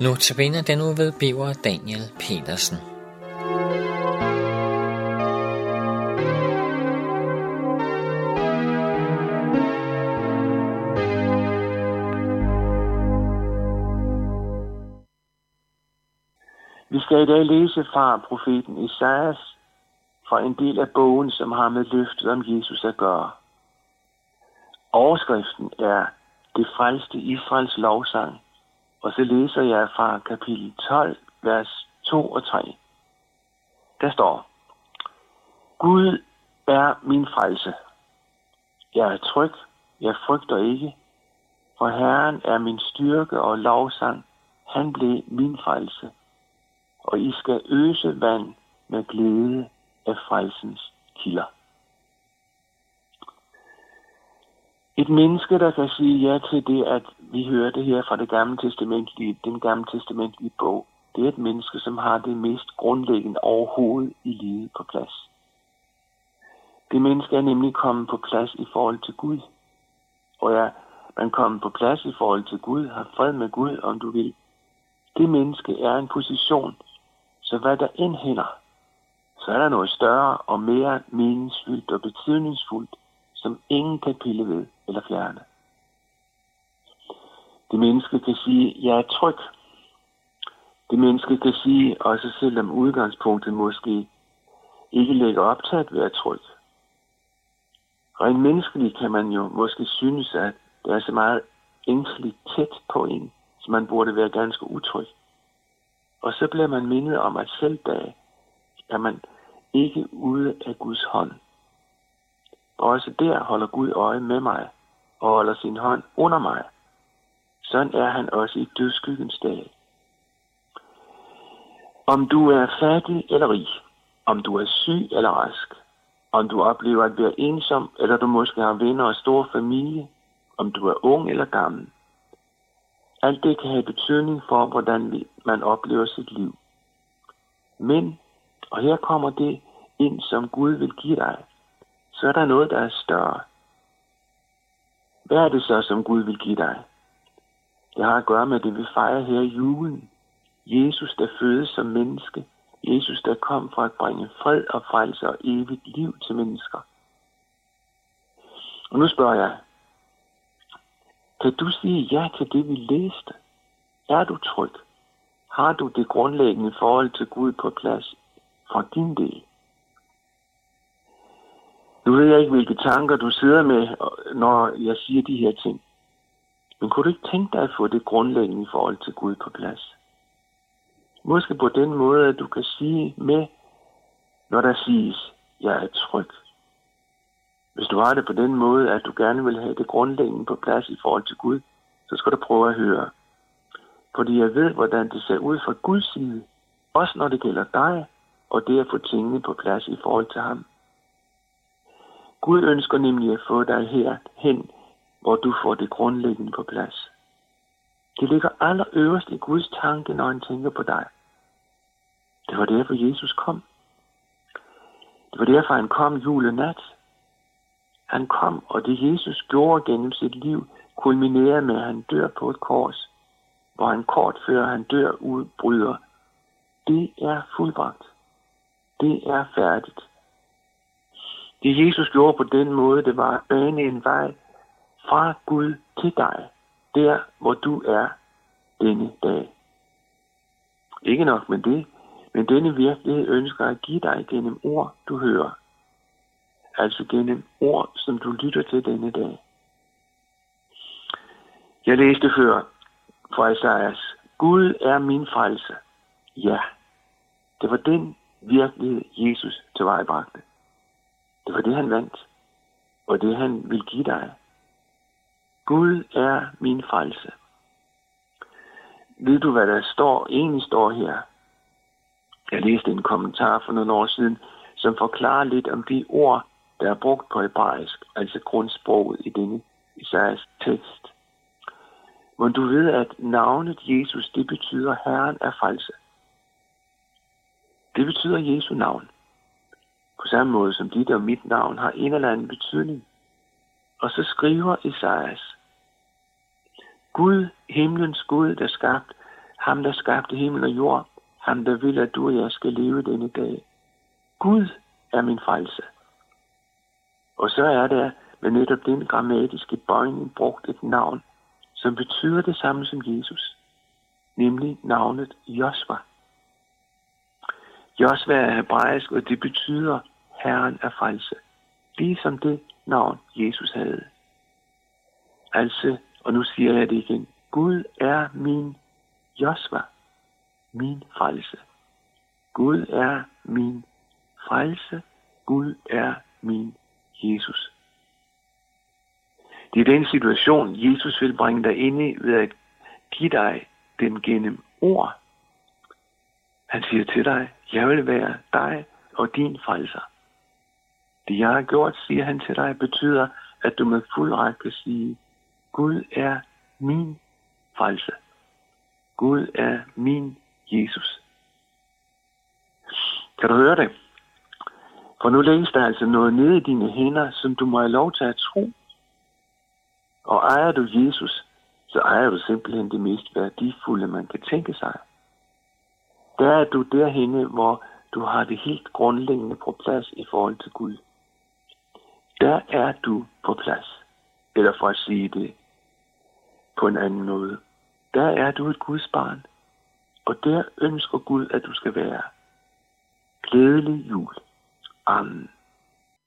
Nu tabiner den nu ved Biver Daniel Petersen. Vi skal i dag læse fra profeten Isaias fra en del af bogen, som har med løftet om Jesus at gøre. Overskriften er Det frelste Israels lovsang, og så læser jeg fra kapitel 12, vers 2 og 3. Der står, Gud er min frelse. Jeg er tryg, jeg frygter ikke, for Herren er min styrke og lovsang. Han blev min frelse. Og I skal øse vand med glæde af frelsens kilder. Et menneske, der kan sige ja til det, at vi hører det her fra det gamle testamentlige, den gamle testamentlige bog, det er et menneske, som har det mest grundlæggende overhovedet i livet på plads. Det menneske er nemlig kommet på plads i forhold til Gud. Og ja, man kommer på plads i forhold til Gud, har fred med Gud, om du vil. Det menneske er en position, så hvad der end hænder, så er der noget større og mere meningsfyldt og betydningsfuldt, som ingen kan pille ved eller fjerne. Det menneske kan sige, jeg er tryg. Det menneske kan sige, også selvom udgangspunktet måske ikke lægger op til at være tryg. Rent menneskeligt kan man jo måske synes, at det er så meget ængsteligt tæt på en, så man burde være ganske utryg. Og så bliver man mindet om, at selv da er man ikke ude af Guds hånd. Og også der holder Gud øje med mig og holder sin hånd under mig. Sådan er han også i dødskyggens dag. Om du er fattig eller rig, om du er syg eller rask, om du oplever at være ensom, eller du måske har venner og stor familie, om du er ung eller gammel. Alt det kan have betydning for, hvordan man oplever sit liv. Men, og her kommer det ind, som Gud vil give dig, så er der noget, der er større. Hvad er det så, som Gud vil give dig? Det har at gøre med det, vi fejrer her i julen. Jesus, der fødes som menneske. Jesus, der kom for at bringe fred og frelse og evigt liv til mennesker. Og nu spørger jeg, kan du sige ja til det, vi læste? Er du tryg? Har du det grundlæggende forhold til Gud på plads for din del? Nu ved jeg ikke, hvilke tanker du sidder med, når jeg siger de her ting. Men kunne du ikke tænke dig at få det grundlæggende i forhold til Gud på plads? Måske på den måde, at du kan sige med, når der siges, jeg er tryg. Hvis du har det på den måde, at du gerne vil have det grundlæggende på plads i forhold til Gud, så skal du prøve at høre. Fordi jeg ved, hvordan det ser ud fra Guds side, også når det gælder dig, og det at få tingene på plads i forhold til ham. Gud ønsker nemlig at få dig her hen, hvor du får det grundlæggende på plads. Det ligger allerøverst i Guds tanke, når han tænker på dig. Det var derfor, Jesus kom. Det var derfor, han kom julenat. Han kom, og det Jesus gjorde gennem sit liv, kulminerer med, at han dør på et kors, hvor han kort før han dør udbryder. Det er fuldbragt. Det er færdigt. Det Jesus gjorde på den måde, det var at bane en vej fra Gud til dig, der hvor du er denne dag. Ikke nok med det, men denne virkelighed ønsker at give dig gennem ord, du hører. Altså gennem ord, som du lytter til denne dag. Jeg læste før fra Isaias. Gud er min frelse. Ja, det var den virkelighed, Jesus tilvejebragte. Det var det, han vandt, og det, han vil give dig. Gud er min frelse. Ved du, hvad der står, egentlig står her? Jeg læste en kommentar for nogle år siden, som forklarer lidt om de ord, der er brugt på hebraisk, altså grundsproget i denne Isaias tekst. Men du ved, at navnet Jesus, det betyder Herren er frelse. Det betyder Jesu navn. På samme måde som dit og mit navn har en eller anden betydning. Og så skriver Esajas, Gud, himlens Gud, der skabte, ham der skabte himmel og jord, ham der vil, at du og jeg skal leve denne dag. Gud er min frelse. Og så er der med netop den grammatiske bøjning brugt et navn, som betyder det samme som Jesus, nemlig navnet Josva. Josva er hebraisk, og det betyder Herren er frelse, ligesom det navn Jesus havde. Altså, og nu siger jeg det igen, Gud er min Josva, min frelse. Gud er min frelse. Gud er min Jesus. Det er den situation, Jesus vil bringe dig ind i ved at give dig den gennem ord. Han siger til dig, jeg vil være dig og din frelser. Det jeg har gjort, siger han til dig, betyder, at du med fuld ret kan sige, Gud er min frelse. Gud er min Jesus. Kan du høre det? For nu lægges der altså noget nede i dine hænder, som du må have lov til at tro. Og ejer du Jesus, så ejer du simpelthen det mest værdifulde, man kan tænke sig. Der er du derhenne, hvor du har det helt grundlæggende på plads i forhold til Gud. Der er du på plads. Eller for at sige det på en anden måde. Der er du et Guds barn. Og der ønsker Gud, at du skal være. Glædelig jul. Amen.